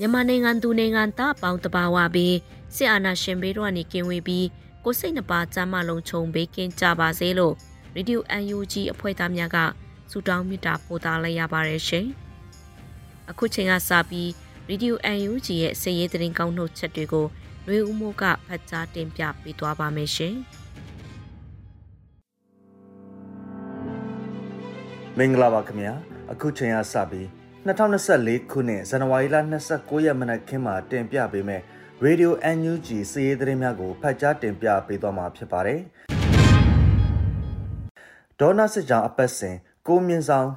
မြန်မာနိုင်ငံသူနိုင်ငံသားအပေါင်းတဘာဝပြီးစစ်အာဏာရှင်ဘေးတို့ကနေကင်းဝေးပြီးကိုစိတ်နှပါကြမ်းမလုံးခြုံဘေးကင်းကြပါစေလို့ရေဒီယို UNG အဖွဲ့သားများကဆုတောင်းမေတ္တာပို့သလိုက်ရပါတယ်ရှင်။အခုချိန်ကစပြီးရေဒီယို UNG ရဲ့စည်ရေးသတင်းကောင်းနှုတ်ချက်တွေကိုလွေဦးမိုးကဖတ်ကြားတင်ပြပေးသွားပါမယ်ရှင်။မင်္ဂလာပါခင်ဗျာအခုချိန်ကစပြီး 2024ခုနှစ်ဇန်နဝါရီလ29ရက်မနက်ခင်းမှာတင်ပြပေးမယ် Radio NUG စီးရီးသတင်းများကိုဖတ်ကြားတင်ပြပေးသွားမှာဖြစ်ပါတယ်။ဒေါနာစစ်ကြောင်အပတ်စဉ်ကိုမြင့်ဆောင်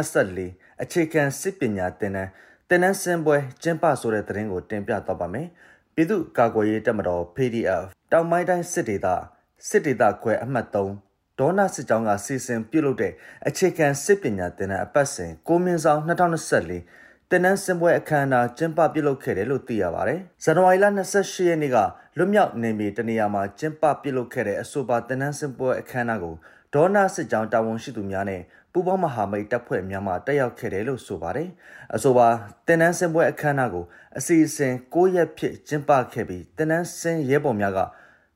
2024အခြေခံစစ်ပညာသင်တန်းသင်တန်းစင်ပွဲကျင်းပဆိုတဲ့သတင်းကိုတင်ပြသွားပါမယ်။ပြည်သူ့ကာကွယ်ရေးတပ်မတော် PDF တောင်ပိုင်းတိုင်းစစ်ဒေသစစ်ဒေသခွဲအမှတ်3 ဒေါနာစစ်ကြောင်းကစီစဉ်ပြုလုပ်တဲ့အခြေခံစစ်ပညာသင်တန်းအပတ်စဉ်ကိုမင်းဆောင်2024တင်နန်းစင်ပွဲအခမ်းအနားကျင်းပပြုလုပ်ခဲ့တယ်လို့သိရပါတယ်။ဇန်နဝါရီလ28ရက်နေ့ကလွတ်မြောက်နေမီတနေရာမှာကျင်းပပြုလုပ်ခဲ့တဲ့အဆိုပါတင်နန်းစင်ပွဲအခမ်းအနားကိုဒေါနာစစ်ကြောင်းတာဝန်ရှိသူများနဲ့ပူးပေါင်းမဟာမိတ်တပ်ဖွဲ့များမှတက်ရောက်ခဲ့တယ်လို့ဆိုပါတယ်။အဆိုပါတင်နန်းစင်ပွဲအခမ်းအနားကိုအစီအစဉ်9ရက်ဖြစ်ကျင်းပခဲ့ပြီးတင်နန်းစင်ရဲဘော်များက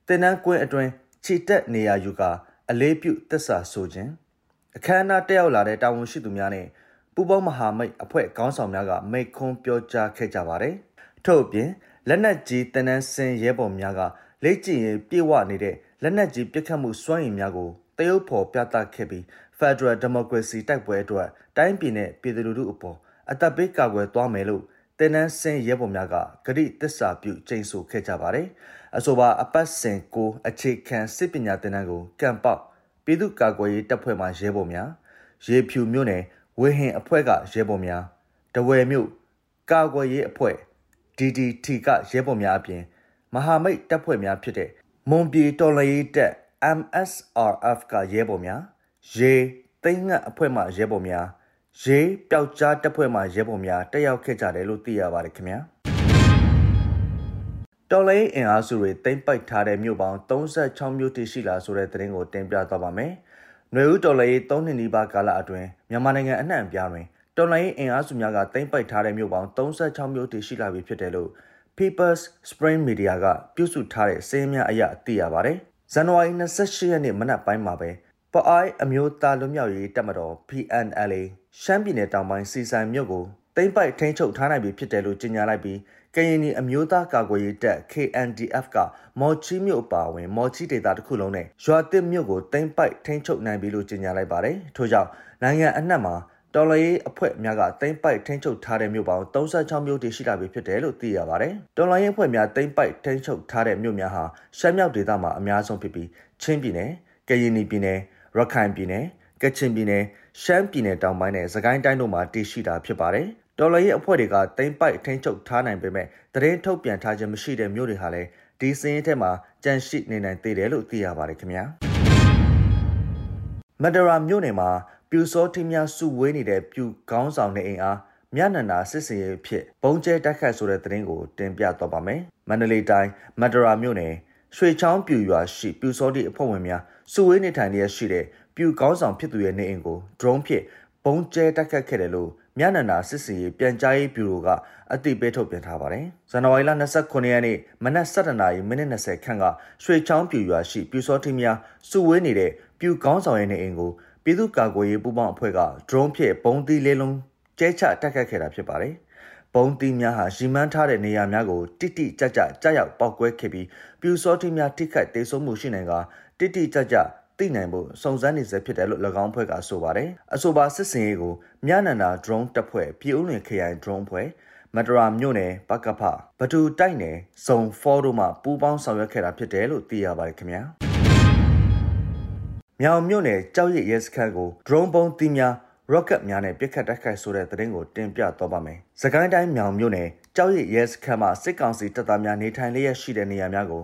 တင်နန်းကွင်းအတွင်းခြေတက်နေရာယူကာ အလေးပြုသစ္စာဆိုခြင်းအခမ်းအနားတက်ရောက်လာတဲ့တာဝန်ရှိသူများနဲ့ပူးပေါင်းမဟာမိတ်အဖွဲ့ခေါင်းဆောင်များကမိတ်ခွန်းပြောကြားခဲ့ကြပါတယ်။ထို့အပြင်လက်နက်ကြီးတနန်းစင်ရဲဘော်များကလေ့ကျင့်ရေးပြေဝနေတဲ့လက်နက်ကြီးပစ်ခတ်မှုစွမ်းရည်များကိုတရုတ်ဖော်ပြသခဲ့ပြီး Federal Democracy တိုက်ပွဲအတွက်တိုင်းပြည်နဲ့ပြည်သူလူထုအပေါ်အသက်ပေးကာကွယ်သွားမယ်လို့ တင်နန်းစင်ရဲဘော်များကဂရိတစ္ဆာပြုကျိန်ဆိုခဲ့ကြပါတယ်။အဆိုပါအပတ်စဉ်ကိုအခြေခံစစ်ပညာသင်တန်းကိုကံပေါက်ပြည်သူ့ကာကွယ်ရေးတပ်ဖွဲ့မှရဲဘော်များရေဖြူမြို့နယ်ဝေဟင်အဖွဲ့ကရဲဘော်များတဝယ်မြို့ကာကွယ်ရေးအဖွဲ့ DDT ကရဲဘော်များအပြင်မဟာမိတ်တပ်ဖွဲ့များဖြစ်တဲ့မွန်ပြည်တော်လှန်ရေးတပ် MSRF ကရဲဘော်များရေသိန်းငတ်အဖွဲ့မှရဲဘော်များ ရေးပျောက်ကြားတပ်ဖွဲ့မှရဲဘော်များတက်ရောက်ခဲ့ကြတယ်လို့သိရပါတယ်ခင်ဗျာတော်လိုင်းအင်အားစုတွေတိမ့်ပိုက်ထားတဲ့မြို့ပေါင်း36မြို့တည်ရှိလာဆိုတဲ့သတင်းကိုတင်ပြသွားပါမယ်။ຫນွေဦးတော်လိုင်း3နှစ်နီးပါးကာလအတွင်းမြန်မာနိုင်ငံအနှံ့အပြားတွင်တော်လိုင်းအင်အားစုများကတိမ့်ပိုက်ထားတဲ့မြို့ပေါင်း36မြို့တည်ရှိလာပြီဖြစ်တယ်လို့ People's Spring Media ကပြုစုထားတဲ့စာရင်းများအရသိရပါတယ်။ဇန်နဝါရီ28ရက်နေ့မနက်ပိုင်းမှာပဲ ပအိုင်အမျိုးသားလွတ်မြောက်ရေးတပ်မတော် PNLA ရှမ်းပြည်နယ်တောင်ပိုင်းစီဆိုင်မြို့ကိုတိမ့်ပိုက်ထိန်းချုပ်ထားနိုင်ပြီဖြစ်တယ်လို့ကြေညာလိုက်ပြီးကရင်နီအမျိုးသားကာကွယ်ရေးတပ် KNDF ကမော်ချီမြို့အပါအဝင် မော်ချီဒေသတစ်ခုလုံးနဲ့ရွာတစ်မြို့ကိုတိမ့်ပိုက်ထိန်းချုပ်နိုင်ပြီလို့ကြေညာလိုက်ပါတယ်။ထို့ကြောင့်နိုင်ငံအနှံ့မှာတော်လှန်ရေးအဖွဲ့များကတိမ့်ပိုက်ထိန်းချုပ်ထားတဲ့မြို့ပေါင်း36မြို့တည်ရှိလာပြီဖြစ်တယ်လို့သိရပါတယ်။တော်လှန်ရေးအဖွဲ့များတိမ့်ပိုက်ထိန်းချုပ်ထားတဲ့မြို့များဟာရှမ်းမြောက်ဒေသမှာအများဆုံးဖြစ်ပြီးချင်းပြည်နယ်၊ကရင်နီပြည်နယ် ရခိုင်ပြည်နယ်ကချင်ပြည်နယ်ရှမ်းပြည်နယ်တောင်ပိုင်းနဲ့စကိုင်းတိုင်းတို့မှာတည်ရှိတာဖြစ်ပါတယ်။တော်လှန်ရေးအဖွဲ့တွေကတိမ့်ပိုက်ထိန်းချုပ်ထားနိုင်ပေမဲ့သတင်းထုတ်ပြန်ထားခြင်းမရှိတဲ့မြို့တွေဟာလည်းဒီစင်းရဲထဲမှာကြန့်ရှိနေနိုင်သေးတယ်လို့သိရပါတယ်ခင်ဗျာ။မဒရာမြို့နယ်မှာပြူစောထင်းများစုဝေးနေတဲ့ပြူကောင်းဆောင်တဲ့အိမ်အားမြနန္ဒာစစ်စင်ရေးဖြစ်ဘုံကျဲတက်ခတ်ဆိုတဲ့သတင်းကိုတင်ပြတော့ပါမယ်။မန္တလေးတိုင်းမဒရာမြို့နယ် ရွှေချောင်းပြူရွာရှိပြူစောတိအဖွဲ့ဝင်များစုဝေးနေထိုင်နေရရှိတဲ့ပြူကောင်းဆောင်ဖြစ်သူရဲ့နေအိမ်ကို drone ဖြင့်ဘုံကျဲတိုက်ခတ်ခဲ့တယ်လို့မြနန္ဒာစစ်စီရေးပြန်ကြားရေးဗျူရိုကအသိပေးထုတ်ပြန်ထားပါတယ်။ဇန်နဝါရီလ29ရက်နေ့မနက်7:00နာရီမိနစ်20ခန့်ကရွှေချောင်းပြူရွာရှိပြူစောထင်းများစုဝေးနေတဲ့ပြူကောင်းဆောင်ရဲ့နေအိမ်ကိုပြည်သူ့ကာကွယ်ရေးပူးပေါင်းအဖွဲ့က drone ဖြင့်ဘုံသီးလေးလုံးကျဲချတက်ခတ်ခဲ့တာဖြစ်ပါတယ်။ ဘုံတီးများဟာရီမန်းထားတဲ့နေရာများကိုတိတိကျကျကြားရောက်ပောက်ကွဲခဲ့ပြီးပြူစောတိများထိခိုက်ဒေဆုံးမှုရှိနိုင်ကတိတိကျကျသိနိုင်ဖို့စုံစမ်းနေစေဖြစ်တယ်လို့၎င်းဖွဲ့ကဆိုပါတယ်။အဆိုပါစစ်စင်ရေးကိုမြနန္ဒာ drone တပ်ဖွဲ့ပြည်ဦးလွင်ခရိုင် drone ဖွဲ့မတရာမြို့နယ်ပကဖဘတူတိုက်နယ်စုံဖောတို့မှပူးပေါင်းဆောင်ရွက်ခဲ့တာဖြစ်တယ်လို့သိရပါတယ်ခင်ဗျာမြောင်မြို့နယ်ကြောက်ရည်ရဲစခန်းကို drone ပုံးတီးများ rocket များနဲ့ပစ်ခတ်တိုက်ခိုက်ဆိုတဲ့သတင်းကိုတင်ပြတော့ပါမယ်။ စကိုင်းတိုင်းမြောင်မြို့နယ်ကြောက်ရည်ရဲစခန်းမှာစစ်ကောင်စီတပ်သားများနေထိုင်လျက်ရှိတဲ့နေရာများကို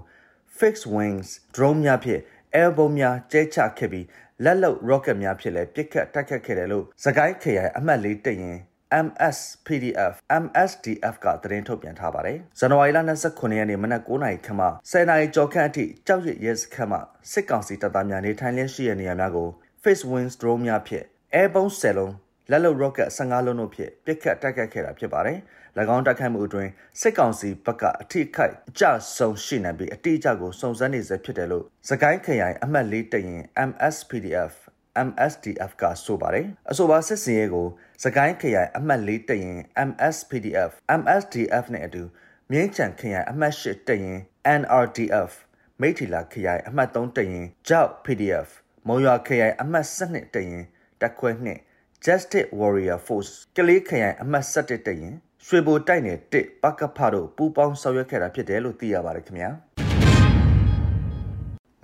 fixed wings drone များဖြင့် air bomb များကျဲချခဲ့ပြီးလက်လုံ rocket များဖြင့်လည်းပစ်ခတ်တိုက်ခတ်ခဲ့တယ်လို့စကိုင်းခရိုင်အမှတ်၄တရင် MSPDF MSDF ကသတင်းထုတ်ပြန်ထားပါတယ်။ဇန်နဝါရီလ29ရက်နေ့မနက်9:00နာရီခန့်မှ10:00နာရီကျော်ခန့်အထိကြောက်ရရဲစခန်းမှစစ်ကောင်စီတပ်သားများနေထိုင်လျက်ရှိတဲ့နေရာများကို Face Wings drone များဖြင့် Airborne 10လုံး လက်လုံ rocket 15လုံးတို့ဖြင့်ပစ်ခတ်တိုက်ခိုက်ခဲ့တာဖြစ်ပါတယ်။၎င်းတိုက်ခိုက်မှုအတွင်းစစ်ကောင်စီဘက်ကအထိခိုက်အကျဆုံးရှိနေပြီးအတိအကျကိုစုံစမ်းနေဆဲဖြစ်တယ်လို့စကိုင်းခရိုင်အမှတ်၄တရင် MSPDF MSDF ကဆိုပါတယ်အဆိုပါစစ်စင်ရေးကိုစကိုင်းခရိုင်အမှတ်၄တရင် MSPDF MSDF နဲ့အတူမြင်းချံခရိုင်အမှတ်၈တရင် NRDF မိထီလာခရိုင်အမှတ်3တရင်ကြောက် PDF မုံရွာခရိုင်အမှတ်7တရင်တက်ခွဲနှင့် Justice Warrior Force ကလေးခရိုင်အမှတ်7တရင်ရွှေဘိုတိုက်နယ်1ပကဖတို့ပူးပေါင်းဆောင်ရွက်ခဲ့တာဖြစ်တယ်လို့သိရပါတယ်ခင်ဗျာ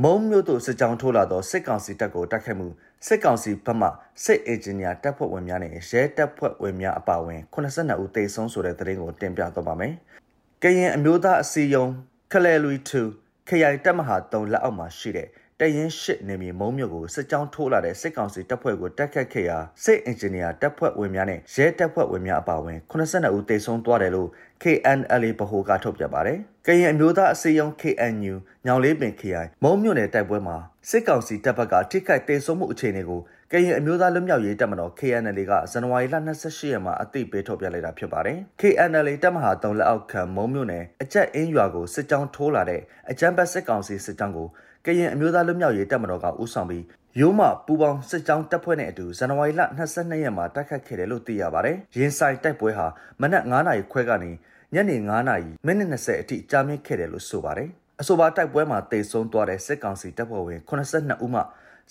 မုံမျိုးတို့စစ်ကြောင်းထိုးလာသောစစ်ကောင်စီတပ်ကိုတိုက်ခိုက်မှုစစ်ကောင်စီဘက်မှစစ်အင်ဂျင်နီယာတပ်ဖွဲ့ဝင်များနဲ့ရဲတပ်ဖွဲ့ဝင်များအပါအဝင်82ဦးသေဆုံးဆိုတဲ့သတင်းကိုတင်ပြသွားပါမယ်။ကရင်အမျိုးသားအစည်းအရုံးခလဲလူ2ခရိုင်တပ်မဟာ3လက်အောက်မှာရှိတဲ့ တရင်ရှစ်နေမြေမုံမြို့ကိုစစ်ကြောင်းထိုးလာတဲ့စစ်ကောင်စီတပ်ဖွဲ့ကိုတက်ခတ်ခဲ့ရာစစ်အင်ဂျင်နီယာတပ်ဖွဲ့ဝင်များနဲ့ရဲတပ်ဖွဲ့ဝင်များအပါအဝင်82ဦးသေဆုံးသွားတယ်လို့ KNLA ဗဟိုကထုတ်ပြန်ပါတယ်။ကရင်အမျိုးသားအစည်းအရုံး KNU ညောင်လေးပင် KI မုံမြို့နယ်တိုက်ပွဲမှာစစ်ကောင်စီတပ်ဘက်ကထိခိုက်ဒေဆုံးမှုအခြေအနေကိုကရင်အမျိုးသားလွတ်မြောက်ရေးတပ်မတော် KNL ကဇန်နဝါရီလ28ရက်မှာအသိပေးထုတ်ပြန်လိုက်တာဖြစ်ပါတယ်။ KNL တပ်မဟာ3လက်အောက်ခံမုံမြို့နယ်အကြက်အင်းရွာကိုစစ်ကြောင်းထိုးလာတဲ့အကြမ်းဖက်စစ်ကောင်စီစစ်ကြောင်းကို ကရင်အမျိုးသားလွတ်မြောက်ရေးတပ်မတော်ကဦးဆောင်ပြီးရိုးမပူပေါင်းစစ်ကြောင်းတပ်ဖွဲ့နဲ့အတူဇန်နဝါရီလ22ရက်မှာတိုက်ခတ်ခဲ့တယ်လို့သိရပါတယ်။ရင်ဆိုင်တိုက်ပွဲဟာမနက်9:00နာရီခွဲကနေညနေ9:00နာရီမိနစ်20အထိကြာမြင့်ခဲ့တယ်လို့ဆိုပါတယ်။အဆိုပါတိုက်ပွဲမှာတေဆုံးသွားတဲ့စစ်ကောင်စီတပ်ဖွဲ့ဝင်82ဦးမှ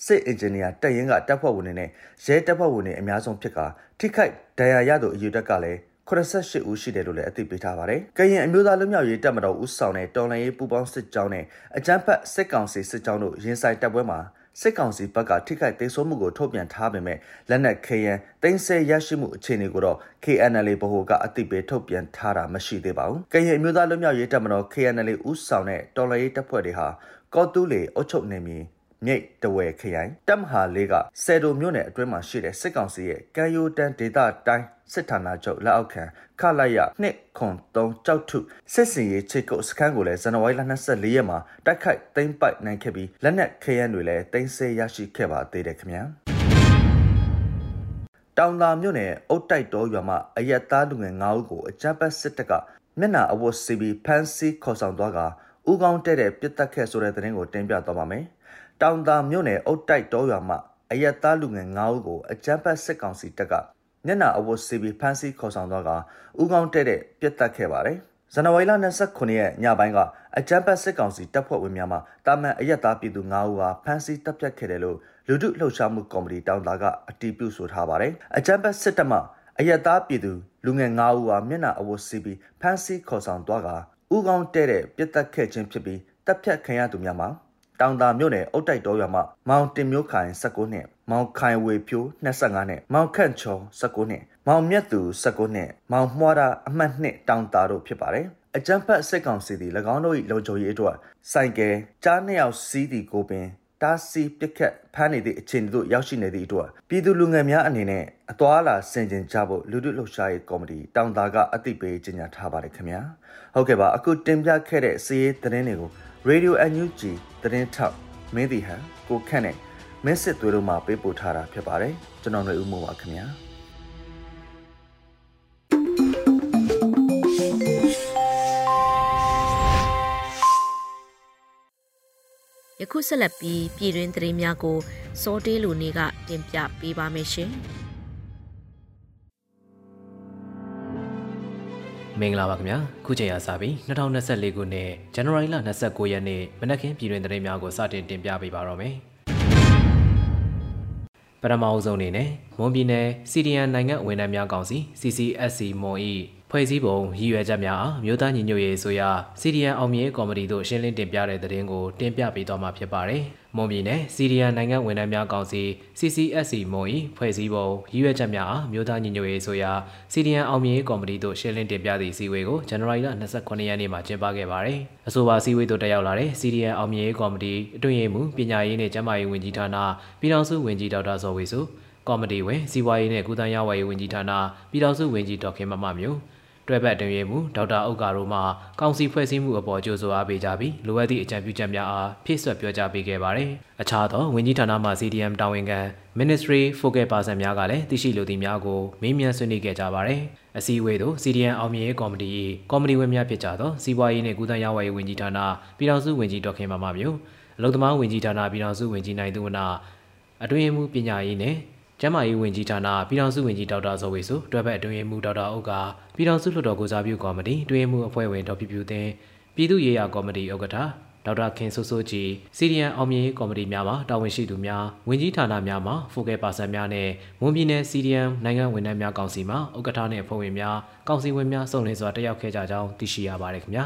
စစ်အင်ဂျင်နီယာတပ်ရင်းကတပ်ဖွဲ့ဝင်တွေနဲ့ရဲတပ်ဖွဲ့ဝင်တွေအများဆုံးဖြစ်ကထိခိုက်ဒဏ်ရာရသူအယူတက်ကလည်း 88ဦးရှိတယ်လို့လည်းအသိပေးထားပါတယ်။ကရင်အမျိုးသားလူမျိုးရေးတပ်မတော်ဦးဆောင်တဲ့တော်လှန်ရေးပူးပေါင်းစစ်ကြောင်းနဲ့အကြမ်းဖက်စစ်ကောင်စီစစ်ကြောင်းတို့ရင်ဆိုင်တပ်ပွဲမှာစစ်ကောင်စီဘက်ကထိခိုက်ဒေဆုံးမှုကိုထုတ်ပြန်ထားပေမဲ့လက်နက်ခဲယံတင်းဆဲရရှိမှုအခြေအနေကိုတော့ KNL ဗဟိုကအသိပေးထုတ်ပြန်ထားတာမရှိသေးပါဘူး။ကရင်အမျိုးသားလူမျိုးရေးတပ်မတော် KNL ဦးဆောင်တဲ့တော်လှန်ရေးတပ်ဖွဲ့တွေဟာကော့တူးလေအုပ်ချုပ်နေမည်မြိတ်တဝဲခရိုင်တပ်မဟာလေးကဆယ်တိုမြို့နယ်အတွင်းမှာရှိတဲ့စစ်ကောင်စီရဲ့ကံယိုတန်ဒေသတိုင်း စစ်ဌာနချုပ်လက်အောက်ခံခလိုက်ရနှစ်ခွန်3ကြောက်ထုစစ်စင်ရေးချိတ်ကုတ်စခန်းကိုလည်းဇန်နဝါရီလ24ရက်မှာတိုက်ခိုက်သိမ်းပိုက်နိုင်ခဲ့ပြီးလက်နက်ခဲယမ်းတွေလည်းတင်ဆက်ရရှိခဲ့ပါသေးတယ်ခင်ဗျာတောင်သာမြို့နယ်အုတ်တိုက်တော်ရွာမှာအရက်သားလူငယ်9ဦးကိုအကြမ်းဖက်စစ်တပ်ကမျက်နှာအဝတ်စီပြီးဖမ်းဆီးခေါ်ဆောင်သွားကဥကောင်းတဲ့တဲ့ပြစ်တက်ခဲ့ဆိုတဲ့သတင်းကိုတင်ပြသွားပါမယ်။တောင်သာမြို့နယ်အုတ်တိုက်တော်ရွာမှာအရက်သားလူငယ်9ဦးကိုအကြမ်းဖက်စစ်ကောင်စီတပ်က မျက်နှာအဝတ်စီပြီးဖမ်းဆီးခေါ်ဆောင်သွားကဥကောင်းတဲ့တဲ့ပြစ်တက်ခဲ့ပါတယ်။ဇန်နဝါရီလ29ရက်ညပိုင်းကအကြမ်းဖက်စစ်ကောင်စီတပ်ဖွဲ့ဝင်များမှတာမန်အရက်သားပြည်သူ9ဦးဟာဖမ်းဆီးတပ်ဖြတ်ခဲ့တယ်လို့လူထုလှုပ်ရှားမှုကော်မတီတောင်သာကအတည်ပြုဆိုထားပါတယ်။အကြမ်းဖက်စစ်တပ်မှအရက်သားပြည်သူလူငယ်9ဦးဟာမျက်နှာအဝတ်စီပြီးဖမ်းဆီးခေါ်ဆောင်သွားကဥကောင်းတဲ့တဲ့ပြစ်တက်ခဲ့ခြင်းဖြစ်ပြီးတပ်ဖြတ်ခံရသူများမှာတောင်တာမြို့နယ်အုတ်တိုက်တော်ရွာမှာမောင်တင်မျိုးခိုင်19နှစ် မောင်ခိုင်ဝေဖြိုး25နှစ်မောင်ခန့်ချော19နှစ်မောင်မြတ်သူ19နှစ်မောင်မှွားတာအမှတ်2တောင်တာတို့ဖြစ်ပါတယ်အကြံဖတ်စစ်ကောင်စီသည်၎င်းတို့၏လုံခြုံရေးအတွက်စိုက်ကဲကြားနှစ်ယောက်စီးသည်ကိုပင်တားဆီးပစ်ခတ်ဖမ်းနေသည့်အခြေအနေသို့ရောက်ရှိနေသည့်အတွက်ပြည်သူလူငယ်များအနေနဲ့အသွာလာဆင်ခြင်ကြဖို့လူထုလှုပ်ရှားရေးကော်မတီတောင်သာကအသိပေးကြေညာထားပါတယ်ခင်ဗျာဟုတ်ကဲ့ပါအခုတင်ပြခဲ့တဲ့စီးရေးသတင်းတွေကို Radio NUG သတင်းထောက်မင်းတီဟန်ကိုခန့်နဲ့ မင်းစစ်သွေးတို့မှပေးပို့ထားတာဖြစ်ပါတယ်ကျွန်တော်ຫນွေဦးမိုးပါခင်ဗျာယခုဆက်လက်ပြီးပြည်တွင်းသတင်းများကိုစောတေးလူနေကတင်ပြပေးပါမယ်ရှင်။မင်္ဂလာပါခင်ဗျာခုချိန်ရစပြီး2024ခုနှစ်ဇန်နဝါရီလ29ရက်နေ့မနက်ခင်းပြည်တွင်သတင်းများကိုစတင်တင်ပြပေးပါတော့မယ် ပထမအဆုံးအနေနဲ့မွန်ပြည်နယ်စီဒီအန်နိုင်ငံဝန်ထမ်းများကောင်စီ CCSC မွန်၏ဖွဲ့စည်းပုံရည်ရွယ်ချက်များအားမြို့သားညီညွတ်ရေးဆိုရာ CDN အောင်မြင်ကော်မတီတို့ရှင်းလင်းတင်ပြတဲ့သတင်းကိုတင်ပြပေးသွားမှာဖြစ်ပါတယ်။ မွန်ပြည်နယ် CDN နိုင်ငံဝန်ထမ်းများကောင်စီ CCSC မွန်၏ဖွဲ့စည်းပုံရည်ရွယ်ချက်များအားမြို့သားညီညွတ်ရေးဆိုရာ CDN အောင်မြင်ကော်မတီတို့ရှင်းလင်းတင်ပြသည့်အစည်းအဝေးကိုဇန်နဝါရီလ29ရက်နေ့မှာကျင်းပခဲ့ပါတယ်။အဆိုပါအစည်းအဝေးသို့တက်ရောက်လာတဲ့ CDN အောင်မြင်ကော်မတီအတွင်းရေးမှူးပညာရေးနှင့်ကျန်းမာရေးဝန်ကြီးဌာနပြည်ထောင်စုဝန်ကြီးဒေါက်တာဇော်ဝေစုကော်မတီဝင်စီဝါရေးနဲ့ကုသရေးဝါရေးဝန်ကြီးဌာနပြည်ထောင်စုဝန်ကြီးဒေါက်ခင်မမမျိုး တွဲဘက်တင်ရမှုဒေါက်တာအုပ်ကာတို့မှကောင်စီဖွဲ့စည်းမှုအပေါ်ကြိုးဆိုအားပေးကြပြီးလိုအပ်သည့်အကြံပြုချက်များအားဖြည့်ဆွတ်ပြောကြားပေးခဲ့ပါတယ်။အခြားသောဝန်ကြီးဌာနမှ CDM တာဝန်ခံ Ministry Focal Person များကလည်းသိရှိလိုသည့်များကိုမေးမြန်းဆွေးနွေးခဲ့ကြပါတယ်။အစည်းအဝေးသို့ CDM အောင်မြင်ရေးကော်မတီ၏ကော်မတီဝင်များဖြစ်ကြသောစီးပွားရေးနှင့်ကုသရေးဝါရေးဝန်ကြီးဌာနပြည်ထောင်စုဝန်ကြီးဒေါက်ခင်မမမျိုးအလုံသမားဝန်ကြီးဌာနပြည်ထောင်စုဝန်ကြီးနိုင်သူဝနာအတွင်းမှုပညာရေးနှင့် ကျန်းမာရေးဝန်ကြီးဌာနပြည်ထောင်စုဝန်ကြီးဒေါက်တာဇော်ဝေစုတွဲဘက်အတွင်းရေးမှူးဒေါက်တာအုပ်ကပြည်ထောင်စုလွှတ်တော်ကိုစားပြုကော်မတီတွဲရေးမှူးအဖွဲ့ဝင်ဒေါက်ပြပြူသိန်းပြည်သူ့ရေးရာကော်မတီဥက္ကဋ္ဌဒေါက်တာခင်စိုးစိုးကြည်စီရီယန်အောင်မြင်ရေးကော်မတီများမှတာဝန်ရှိသူများဝန်ကြီးဌာနများမှဖိုကယ်ပါဆန်များနဲ့ဝန်ပြည်နယ်စီရီယန်နိုင်ငံဝန်ထမ်းများကောင်စီမှဥက္ကဋ္ဌနဲ့အဖွဲ့ဝင်များကောင်စီဝင်များစုံလင်စွာတက်ရောက်ခဲ့ကြကြောင်းသိရှိရပါတယ်ခင်ဗျာ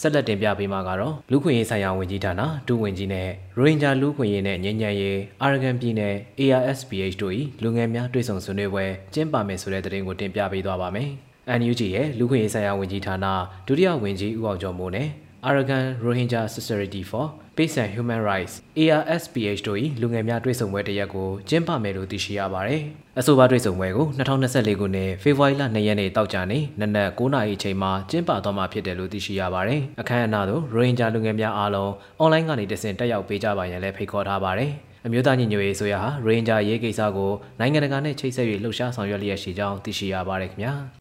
ဆက်လက်တင်ပြပေးမှာကတော့လူခွင့်ရေးဆိုင်ရာဝန်ကြီးဌာနဒုဝန်ကြီးနဲ့ရိုဟင်ဂျာလူခွင့်ရေးနဲ့ငြိမ်းချမ်းရေးအာရဂန်ပြည်နယ် ARSPH တို့၏လူငယ်များတွေ့ဆုံဆွေးနွေးပွဲကျင်းပမယ်ဆိုတဲ့သတင်းကိုတင်ပြပေးသွားပါမယ်။ NUG ရဲ့လူခွင့်ရေးဆိုင်ရာဝန်ကြီးဌာနဒုတိယဝန်ကြီးဦးအောင်ကျော်မိုးနဲ့ Arakan Rohingya Society for Peace and Human Rights ARSPH တို့၏လူငယ်များတွေ့ဆုံပွဲတစ်ရက်ကိုကျင်းပမယ်လို့သိရှိရပါတယ်။အဆိုပါတွေ့ဆုံပွဲကို2024ခုနှစ်ဖေဖော်ဝါရီလ2ရက်နေ့တောက်ကြနေ့နနက်9:00နာရီအချိန်မှာကျင်းပသွားမှာဖြစ်တယ်လို့သိရှိရပါတယ်။အခမ်းအနားသို့ Rohingya လူငယ်များအားလုံးအွန်လိုင်းကနေတဆင့်တက်ရောက်ပေးကြပါရန်လည်းဖိတ်ခေါ်ထားပါတယ်။အမျိုးသားညီညွတ်ရေးဆိုရဟာရိုဟင်ဂျာရေးကိစ္စကိုနိုင်ငံတကာနဲ့ချိတ်ဆက်၍လှုပ်ရှားဆောင်ရွက်လျက်ရှိကြောင်းသိရှိရပါတယ်ခင်ဗျာ။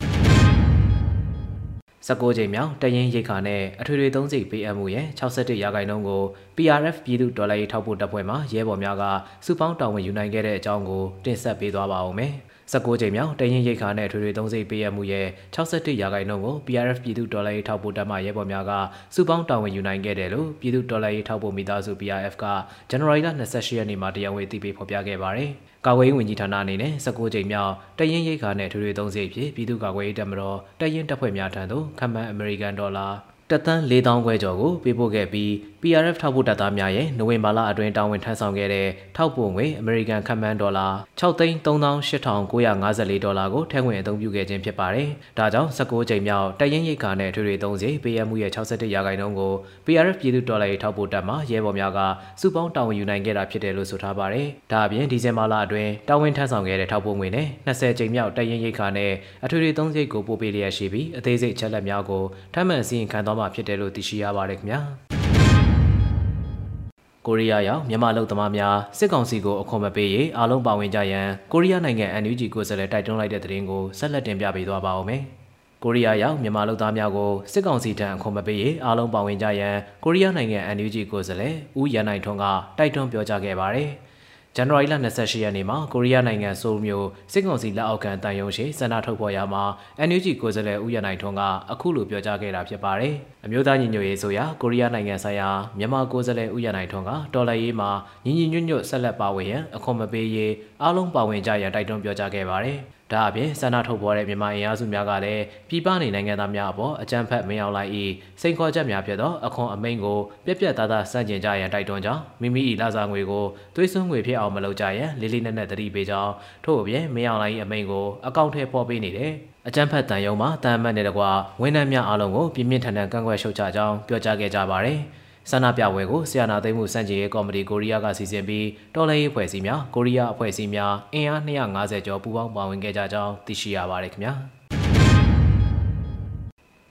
19ကြိမ်မြောက်တရင်ရိတ်ခါနဲ့အထွေထွေသုံးစိတ်ပေးအပ်မှုရဲ့61ရာခိုင်နှုန်းကို PRF ပြည်သူဒေါ်လာရေးထောက်ပို့တပ်ဖွဲ့မှရဲဘော်များကစုပေါင်းတာဝန်ယူနိုင်ခဲ့တဲ့အကြောင်းကိုတင်ဆက်ပေးသွားပါဦးမယ်။ 19ကြိမ်မြောက်တရင်ရိတ်ခါနဲ့ထွေထွေသုံးစိတ်ပေးရမှုရဲ့61ရာခိုင်နှုန်းကို PRF ပြည်သူဒေါ်လာရေးထောက်ပို့တပ်မှရဲဘော်များကစုပေါင်းတာဝန်ယူနိုင်ခဲ့တယ်လို့ပြည်သူဒေါ်လာရေးထောက်ပို့မိသားစု PRF ကဇန်နဝါရီလ28ရက်နေ့မှာတရားဝင်သိပေးဖော်ပြခဲ့ပါတယ်။ကာကွယ်ရေးဝန်ကြီးဌာနအနေနဲ့19ကြိမ်မြောက်တရင်ရိတ်ခါနဲ့ထွေထွေသုံးစိတ်ဖြစ်ပြည်သူ့ကာကွယ်ရေးတပ်မတော်တရင်တပ်ဖွဲ့များထံသို့ခန့်မှန်းအမေရိကန်ဒေါ်လာ တက်သန်း၄000ခွဲကျော်ကိုပေးပို့ခဲ့ပြီး PRF ထောက်ပို့တပ်သားများရဲ့နိုဝင်ဘာလအတွင်းတာဝန်ထမ်းဆောင်ခဲ့တဲ့ထောက်ပို့ငွေအမေရိကန်ခန့်မှန်းဒေါ်လာ6,38,954ဒေါ်လာကိုထည့်ဝင်အသုံးပြုခဲ့ခြင်းဖြစ်ပါတယ်။ဒါကြောင့်19ကြိမ်မြောက်တရင်ရိတ်ခါနဲ့ထွေထွေသုံးစီပေးရမှုရဲ့61ရာခိုင်နှုန်းကို PRF ပြည်သူဒေါ်လာရေးထောက်ပို့တပ်မှရဲဘော်များကစုပေါင်းတာဝန်ယူနိုင်ခဲ့တာဖြစ်တယ်လို့ဆိုထားပါတယ်။ဒါအပြင်ဒီဇင်ဘာလအတွင်းတာဝန်ထမ်းဆောင်ခဲ့တဲ့ထောက်ပို့ငွေနဲ့20ကြိမ်မြောက်တရင်ရိတ်ခါနဲ့အထွေထွေသုံးစိတ်ကိုပို့ပေးလျက်ရှိပြီးအသေးစိတ်ချက်လက်များကိုထပ်မံအစီရင်ခံသွားမှာဖြစ်တယ်လို့သိရှိရပါတယ်ခင်ဗျာကိုရီးယားရောက်မြန်မာလူသမားများစစ်ကောင်စီကိုအခွန်မပေးရေးအားလုံးပါဝင်ကြရန်ကိုရီးယားနိုင်ငံ NUG ကိုယ်စားလှယ်တိုက်တွန်းလိုက်တဲ့သတင်းကိုဆက်လက်တင်ပြပေးသွားပါဦးမယ်။ကိုရီးယားရောက်မြန်မာလူသားများကိုစစ်ကောင်စီထံအခွန်မပေးရေးအားလုံးပါဝင်ကြရန်ကိုရီးယားနိုင်ငံ NUG ကိုယ်စားလှယ်ဦးရန်နိုင်ထွန်းကတိုက်တွန်းပြောကြားခဲ့ပါတယ်။ ဇန်နဝါရီလ28ရက်နေ့မှာကိုရီးယားနိုင်ငံဆိုးမြို့စစ်ကောင်စီလက်အောက်ခံတန်ယုံရှိစန္ဒထုတ်ဖော်ရမှာ NUG ကိုယ်စားလှယ်ဦးရနိုင်ထွန်းကအခုလိုပြောကြားခဲ့တာဖြစ်ပါတယ်။အမျိုးသားညီညွတ်ရေးဆိုရာကိုရီးယားနိုင်ငံဆိုင်ရာမြန်မာကိုယ်စားလှယ်ဦးရနိုင်ထွန်းကတော်လှန်ရေးမှာညီညီညွတ်ညွတ်ဆက်လက်ပါဝင်ရန်အခွန်မပေးရေးအားလုံးပါဝင်ကြရန်တိုက်တွန်းပြောကြားခဲ့ပါတယ်။ ဒါအပြင်ဆန္ဒထုတ်ပေါ်တဲ့မြန်မာအင်အားစုများကလည်းပြည်ပနေနိုင်ငံသားများအပေါ်အကြမ်းဖက်မင်းအောင်လိုက်၏စိန်ခေါ်ချက်များဖြစ်သောအခွန်အမိန့်ကိုပြက်ပြက်သားသားစန့်ကျင်ကြရန်တိုက်တွန်းကြောင်းမိမိ၏လာစားငွေကိုသွေးစွန်းငွေဖြစ်အောင်မလုပ်ကြရန်လေးလေးနက်နက်သတိပေးကြောင်းထို့အပြင်မင်းအောင်လိုက်၏အမိန့်ကိုအကောင့်ထဲပေါ်ပေးနေတယ်အကြမ်းဖက်တန်ယုံမှာတန်အမတ်နဲ့တကွဝန်ထမ်းများအားလုံးကိုပြင်းပြင်းထန်ထန်ကန့်ကွက်ရှုတ်ချကြောင်းပြောကြားခဲ့ကြပါတယ်။ ဆန္ဒပြပွဲကိုဆီယနာသိမ်းမှုစန့်ကျင်ရေးကော်မတီကိုရီးယားကစီစဉ်ပြီးတော်လှန်ရေးအဖွဲ့အစည်းများကိုရီးယားအဖွဲ့အစည်းများအင်အား250ကျော်ပူးပေါင်းပါဝင်ခဲ့ကြကြောင်းသိရှိရပါတယ်ခင်ဗျာ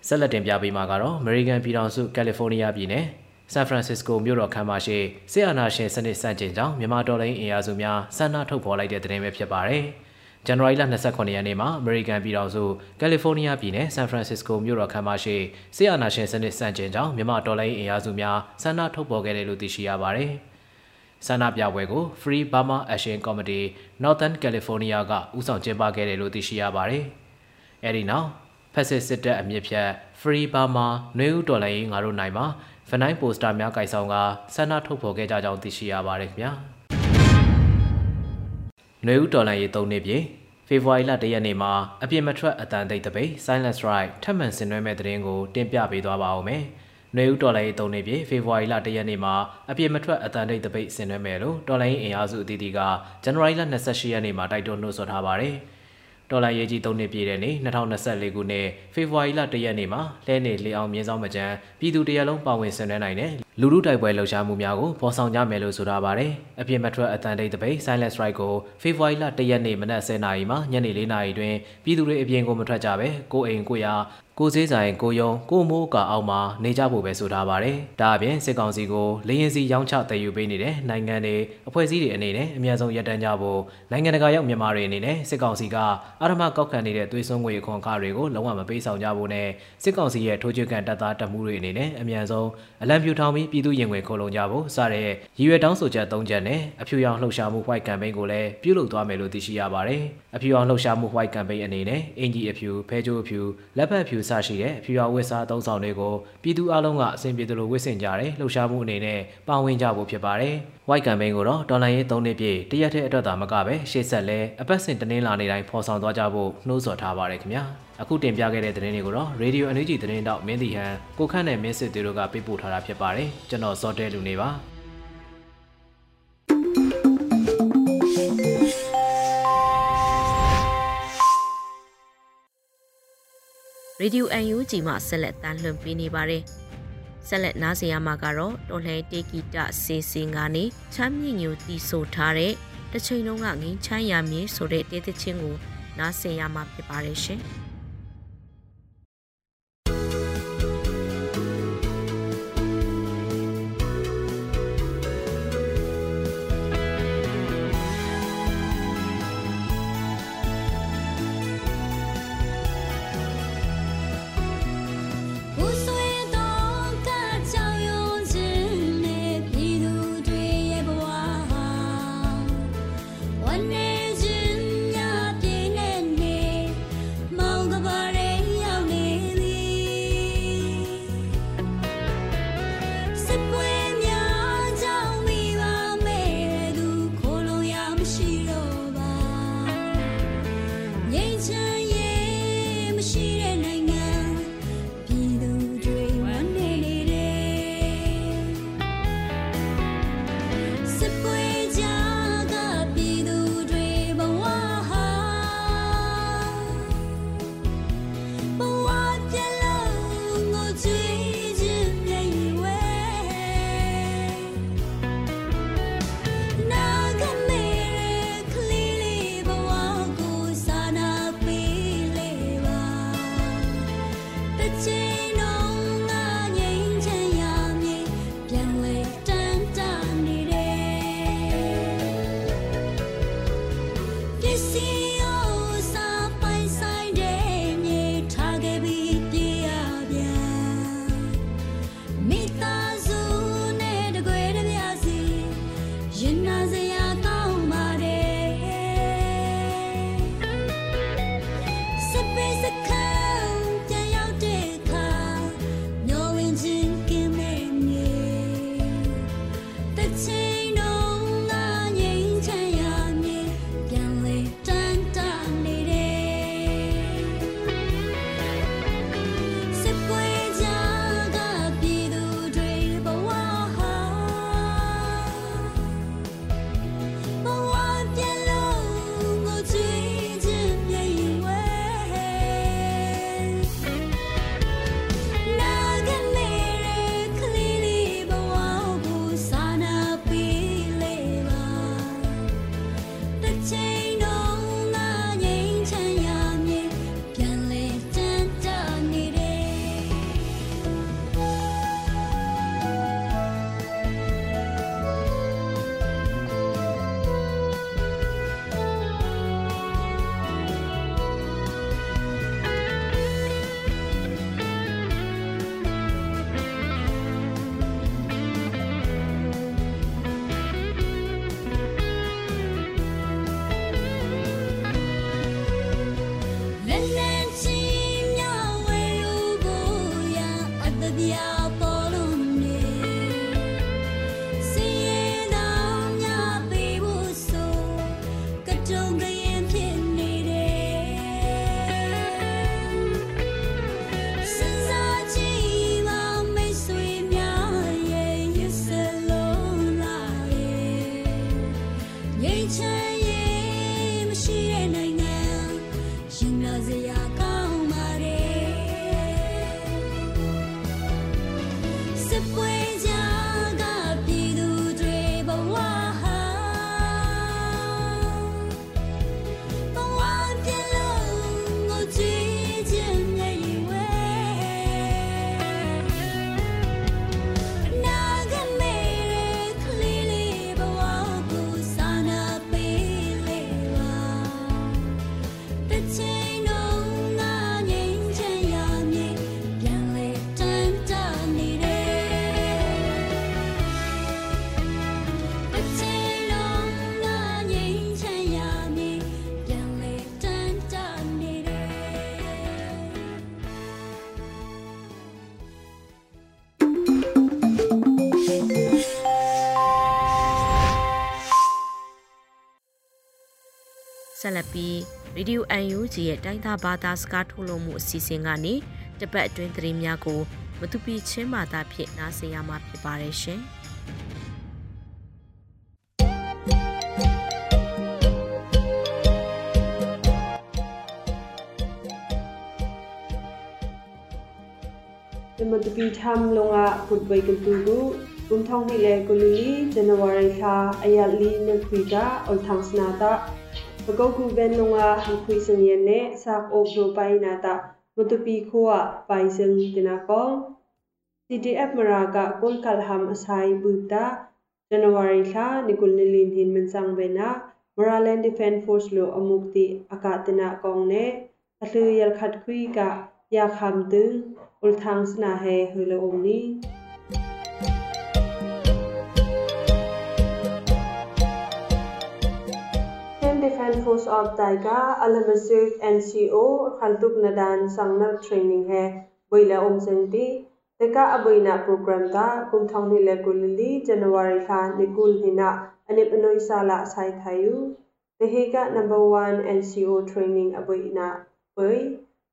ဆက်လက်တင်ပြပေးမှာကတော့ American ပြည်ထောင်စုကယ်လီဖိုးနီးယားပြည်နယ်ဆန်ဖရန်စစ္စကိုမြို့တော်ခမ်းမရှိဆီယနာရှင်စနစ်စန့်ကျင်ကြောင်းမြန်မာတော်လှန်ရေးအင်အားစုများဆန္ဒထုတ်ဖော်လိုက်တဲ့သတင်းပဲဖြစ်ပါတယ်။ ဇန်နဝါရီလ29ရက်နေ့မှာအမေရိကန်ပြည်ထောင်စုကယ်လီဖိုးနီးယားပြည်နယ်ဆန်ဖရန်စစ္စကိုမြို့တော်ခမ်းမရှိဆီယနာရှင်စနစ်စန့်ကျင်ကြောင်းမြန်မာတော်လိုင်းအင်အားစုများဆန္ဒထုတ်ဖော်ခဲ့တယ်လို့သိရှိရပါတယ်။ဆန္ဒပြပွဲကို Free Burma Action Committee Northern California ကဦးဆောင်ကျင်းပခဲ့တယ်လို့သိရှိရပါတယ်။အဲဒီနောက်ဖက်စစ်စစ်တပ်အမြင့်ဖြတ် Free Burma နှွေဦးတော်လိုင်းငါတို့နိုင်မှာဖနိုင်းပိုစတာများကိုင်ဆောင်ကဆန္ဒထုတ်ဖော်ခဲ့ကြကြောင်းသိရှိရပါတယ်ခင်ဗျာ။ နှွေဦးတော်လိုင်းရေး၃နှစ်ပြည့်ဖေဖော်ဝါရီလ၁ရက်နေ့မှာအပြစ်မထွက်အတန်သိပ်တပိတ် Silent Strike ထပ်မံဆင်နွှဲမဲ့တဲ့ရင်ကိုတင်ပြပေးသွားပါဦးမယ်။နှွေဦးတော်လိုင်းရေး၃နှစ်ပြည့်ဖေဖော်ဝါရီလ၁ရက်နေ့မှာအပြစ်မထွက်အတန်သိပ်တပိတ်ဆင်နွှဲမယ်လို့တော်လိုင်းအင်အားစုအသီးသီးကဇန်နဝါရီလ28ရက်နေ့မှာတိုက်တွန်းနှိုးဆော်ထားပါတယ်။ဒေါ်လာရေးကြီး၃နှစ်ပြည့်တဲ့နေ့2024ခုနှစ်ဖေဖော်ဝါရီလ၁ရက်နေ့မှာလဲနေလေအောင်မြင်းဆောင်မကြံပြည်သူတရလုံးပါဝင်ဆင်နွှဲနိုင်တဲ့ လူလူတိုက်ပွဲလှုပ်ရှားမှုများကိုပေါ်ဆောင်ကြမယ်လို့ဆိုထားပါတယ်။အပြစ်မထွက်အတန်တိတ်တပိတ် Silent Strike ကိုဖေဖော်ဝါရီလ၁ရက်နေ့မနက်10:00နာရီမှညနေ4:00နာရီတွင်ပြည်သူတွေအပြင်ကိုမထွက်ကြဘဲကိုအိမ်ကိုရာကိုစေးဆိုင်ကိုယုံကိုမိုးကာအောက်မှာနေကြဖို့ပဲဆိုထားပါတယ်။ဒါအပြင်စစ်ကောင်စီကိုလေရင်စီရောင်းချတည်ယူပေးနေတဲ့နိုင်ငံတွေအဖွဲ့အစည်းတွေအနေနဲ့အများဆုံးရပ်တန်းကြဖို့နိုင်ငံတကာရောက်မြန်မာတွေအနေနဲ့စစ်ကောင်စီကအာရမကောက်ခံနေတဲ့သွေးစွန်းငွေခွန်ခါတွေကိုလုံးဝမပေးဆောင်ကြဖို့နဲ့စစ်ကောင်စီရဲ့ထိုးချွေကန်တပ်သားတပ်မှုတွေအနေနဲ့အများဆုံးအလံပြူထောင်ပြီးပြည်သူရင်ဝင်ခိုးလုံကြဖို့စတဲ့ရည်ရွယ်တောင်းဆိုချက်၃ချက်နဲ့အဖြူရောင်လှုပ်ရှားမှု White Campaign ကိုလည်းပြုလုပ်သွားမယ်လို့သိရှိရပါတယ်။အဖြူရောင်လှုပ်ရှားမှု White Campaign အနေနဲ့အင်ဂျီအဖြူဖဲချိုးအဖြူလက်ဖက်ဖြူစရှိတဲ့အဖြူရောင်ဝတ်စားသုံးဆောင်တွေကိုပြည်သူအလုံးကအစဉ်ပြေသလိုဝတ်ဆင်ကြတယ်လှုပ်ရှားမှုအနေနဲ့ပါဝင်ကြဖို့ဖြစ်ပါတယ်။ White Campaign ကိုတော့ဒေါ်လာရေး၃နှစ်ပြည့်တရက်တဲ့အတွက်သာမကပဲရှေ့ဆက်လဲအပတ်စဉ်တနင်္လာနေ့တိုင်းဖော်ဆောင်သွားကြဖို့နှိုးဆော်ထားပါတယ်ခင်ဗျာ။အခုတင်ပြခဲ့တဲ့သတင်းတွေကိုတော့ Radio NUG သတင်းတောက်မင်းတီဟန်ကိုခန့်နဲ့မင်းစစ်တွေတို့ကပေးပို့ထားတာဖြစ်ပါတယ်ကျွန်တော်စောတဲလူနေပါရေဒီယို UNG မှာဆက်လက်တမ်းလွှင့်ပေးနေပါတယ်။ ဆက်လက်နားဆင်ရမှာကတော့တော်လှန်တေဂီတစေစင်ကနေချမ်းမြေ့ညိုတီဆိုထားတဲ့တစ်ချိန်လုံးကငင်းချမ်းရမြေဆိုတဲ့တေးသချင်းကိုနားဆင်ရမှာဖြစ်ပါတယ်ရှင်။ se. ဆက်လက်ပြီး Radio UNG ရဲ့တိုင်းသားဘာသာစကားထုတ်လွှင့်မှုအစီအစဉ်ကနေတပတ်အတွင်းသတင်းများကိုမတူပီချင်းမာသာဖြင့်နားဆင်ရမှာဖြစ်ပါတယ်ရှင်။မတပီထမ်လုံငါကုတ်ဘိုင်ကတူဂူကုမ်ထောင်းနီလေကုလီဇန်နဝါရီခါအယလီနခွီတာအလ်ထန်စနာတာ ပကောကူဘန်လုံငါဟခွီစင်ယနေစာအိုဘလိုပိုင်နာတာမတပီခိုအပိုင်စင်တနာကော CDF မရာကကုလကလဟမ်အဆိုင်ဘူတာဇန်နဝါရီခါနီကုလနီလင်ဟင်မန်ဆောင်ဘေနာ Moraland Defense Force lo amukti akatina kong ne atlu yal khat khui ka ya kham tung ul thang sna he hule omni and force of दाइगा अलमसिक N C O खालतुक नदान संगना ट्रेनिंग है बैला ओम सेंटी लेका अबैना प्रोग्राम दा कुमथांनि लेगुलली जनवरी था निकुल हिना अनिप नोई साला साइ थायु लेहेगा नंबर 1 एनसीओ ट्रेनिंग अबैना बै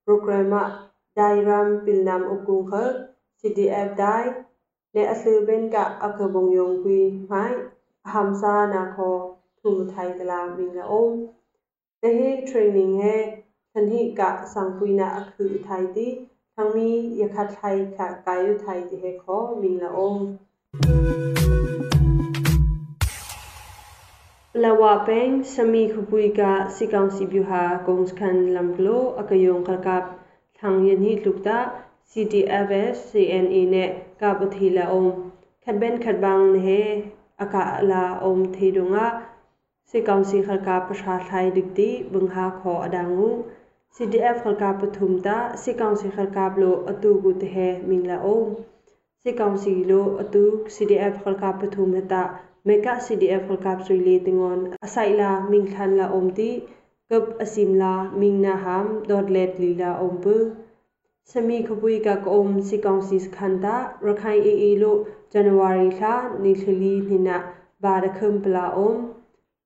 प्रोग्रामा दाइराम पिलनाम उकुंग ख CDF dai le asil ben ka akabong yong kui mai hamsa na kho tu thai tala minga om te he training he than hi ka sang puina akhu thai ti thang mi yakha thai kha kayu thai ti he kho minga om lawa peng sami khupui ka sikang sibu ha kongskan lamglo akayong kalkap thang yen hi lukta CDFS CNE เนี่ยกาบทีละอมขัดเบนขัดบางเนเฮอากาลาอมทีดงะ ne ka pathila om khatben khatbang ne he aka la om thidunga se kaunsi khalka pasha thai dikti bungha kho adangu CDF khalka pathumta se kaunsi khalka blo atu gu te he mingla om se kaunsi lo atu CDF khalka pathum heta meka CDF khalka suile tingon asaila mingthan la omti kap asimla mingna ham dot let lila ompu sami khapui ka kom si council khanda rakhai e e lo january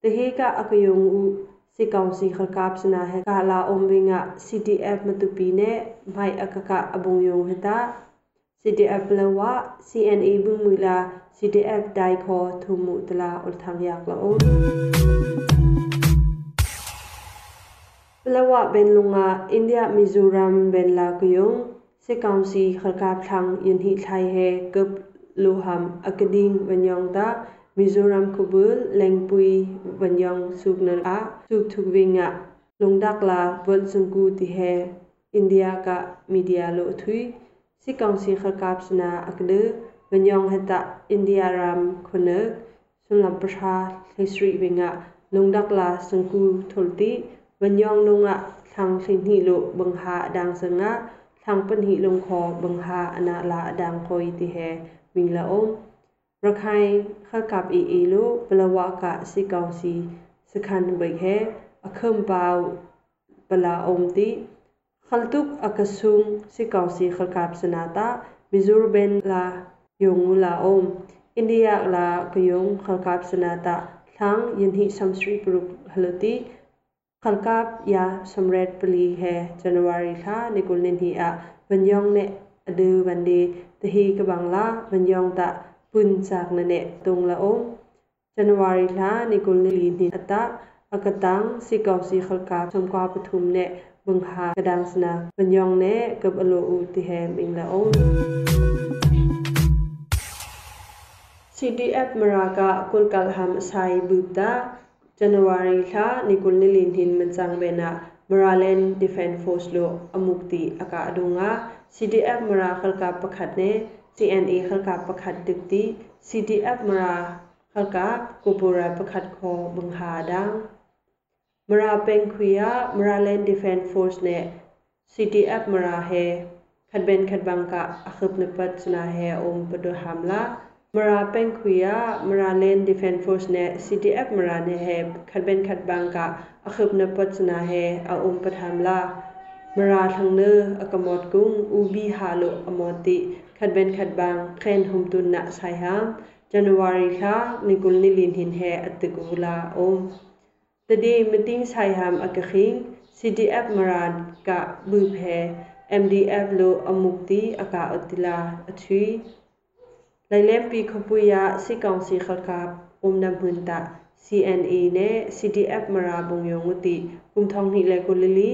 kha ni thli nina ba da khum pla om te he ka akayong u si council khalkap sna he ka la om winga cdf matupi ne mai akaka abong yong heta cdf lawa cna bumula cdf dai kho thumu tla ul thang yak la om lawa ben lunga india mizoram ben la kuyong se kaunsi khalka thang yin hi thai he kup luham akading wanyong ta mizoram kubul lengpui vanyong suknar a suk thukvinga lungdak la bol sungku ti he india ka media lo thui sikang si khakap sna akde vanyong heta india ram khone sunlam prasha hisri vinga lungdak la sungku tholti vanyong lunga thang thin hi lo bangha dang sanga thang pan hi long kho bangha ana la dang khoi ti he mingla om ရခိုင်ခကပ်အီအီလိုဘလဝကစီကောင်စီစခန်ဝိခဲအခုံပေါပလာအုံတီခလတုကအကဆုံစီကောင်စီခကပ်စနာတာမီဇူရဘန်လာယုံလာအုံအိန္ဒိယလာကယုံခလကပ်စနာတာทั้งยินหิสัมสรีปรุฮัลติขาลกับยาสมเร็จปลีเฮจันวารีค่ะในกุลนินหิอะบันยองเนอดือบันดีตะฮีกบังลาบันยองตะ punchak na ne tung la om January la ni gul ni li ni ata akatang si kaw si khalka chom kwa pathum ne bungha kadang sna panyong ne kap alo u ti hem ing la om CDF Maraka Kulkalham Sai Bubda January la ni gul ni li ni manchang be na Maraland Defense Force lo amukti aka adunga CDF Marakal ka pakhat ne TNA ขากาประคัดดึกดี CDF มราขากากูบูราประคัดคอบังหาดังมราเป็นคุยะมราเลนดิเฟนฟอร์สเน่ CDF มราเฮขัดเบนขัดบังกะอคกบนปัจนาเฮอมปดูฮามละมราเป็นคุยะมราเลนดิเฟนฟอร์สเน่ CDF มราเนเฮขัดเบนขัดบังกะอคกบนปัจนาเฮเอาอมปดฮามละมราทั้งเนออกมอดกุ้งอูบีฮาโลอมอติ khalkap ya samret pali he january kha nikul nin hi a banyong ne adu bande tehi ka bangla banyong ta pun chak na ne tung la om january kha nikul ni ni ata akatang si kaw si khalkap samkwa pathum ne bungha kadang sna banyong ne kap alo u ti he ming la om CDF Maraka Kulkal Ham Sai Bupta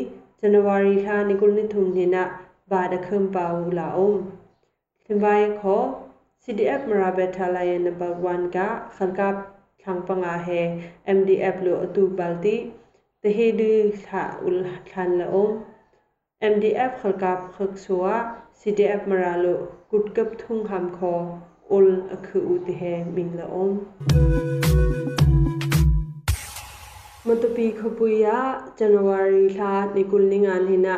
January kha nikul nilin hin mansang bena Moraland Defense Force lo amukti aka adunga CDF mara khalka pakhat ne CNA khalka pakhat dikti CDF mara khalka kopura pakhat kho bungha dang mara pengkhia Moraland Defense Force ne CDF mara he khatben khatbangka akhup ne pat sna he om padu hamla mara pengkhuya mara land defense force ne ctf mara ne he khatben khatbang ka akhup na pachna he a um pathamla mara thangne akamot kung ubi halo amoti khatben khatbang khen humtun na saiham january kha nikul nilin hin he atikula ขึ้นไว้ขอ CDF มราเบทาลายนับวันกะสังกับขังปังอาเฮ MDF หรืออตูบัลติเตฮีดูถ้าอุลทันละอม MDF ขลกับขึกสัว CDF มราลุกุดกับทุ่งคำคออุลอคืออุติเฮมิงละอมมันตปีขบุยะจันวารีลาในกุลนิงานหินะ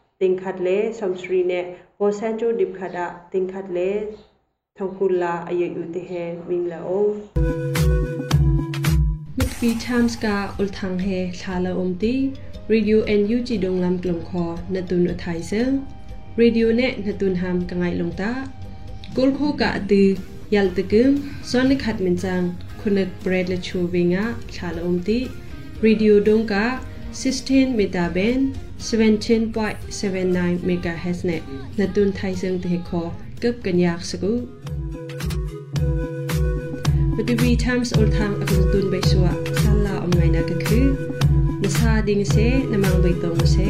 တ်လိုချွီတဟိယမတပီခပွိခွေယ posamui singyen dipkhada tingkhatle samsri ne posanjo dipkhada tingkhatle thongkulla ayu ute he mingla o mitpi times ka ulthang he thala omti radio and ug dong lam klong kho natun uthai se radio ne natun ham kangai longta kul kho ka ati yal tekum sonic khat min chang khunak bread le chu winga thala omti radio dong ka 16 meter band 17.79 megahertz နဲ့နတွန်ထိုင်စံတဲ့ခေါ်ကပ်ကညက်စကူပတိဗီ times all time အခုတွန်ဘေဆွာဆလာအမိုင်နာကခုနစာဒင်းစေနမန်ဘိတုံစေ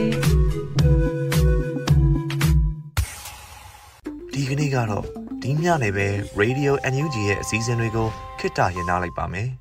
ဒီကနေ့ကတော့ဒီညနေပဲ Radio NUG ရဲ့အစည်းအဝေးကိုခਿੱတရရနိုင်ပါမယ်။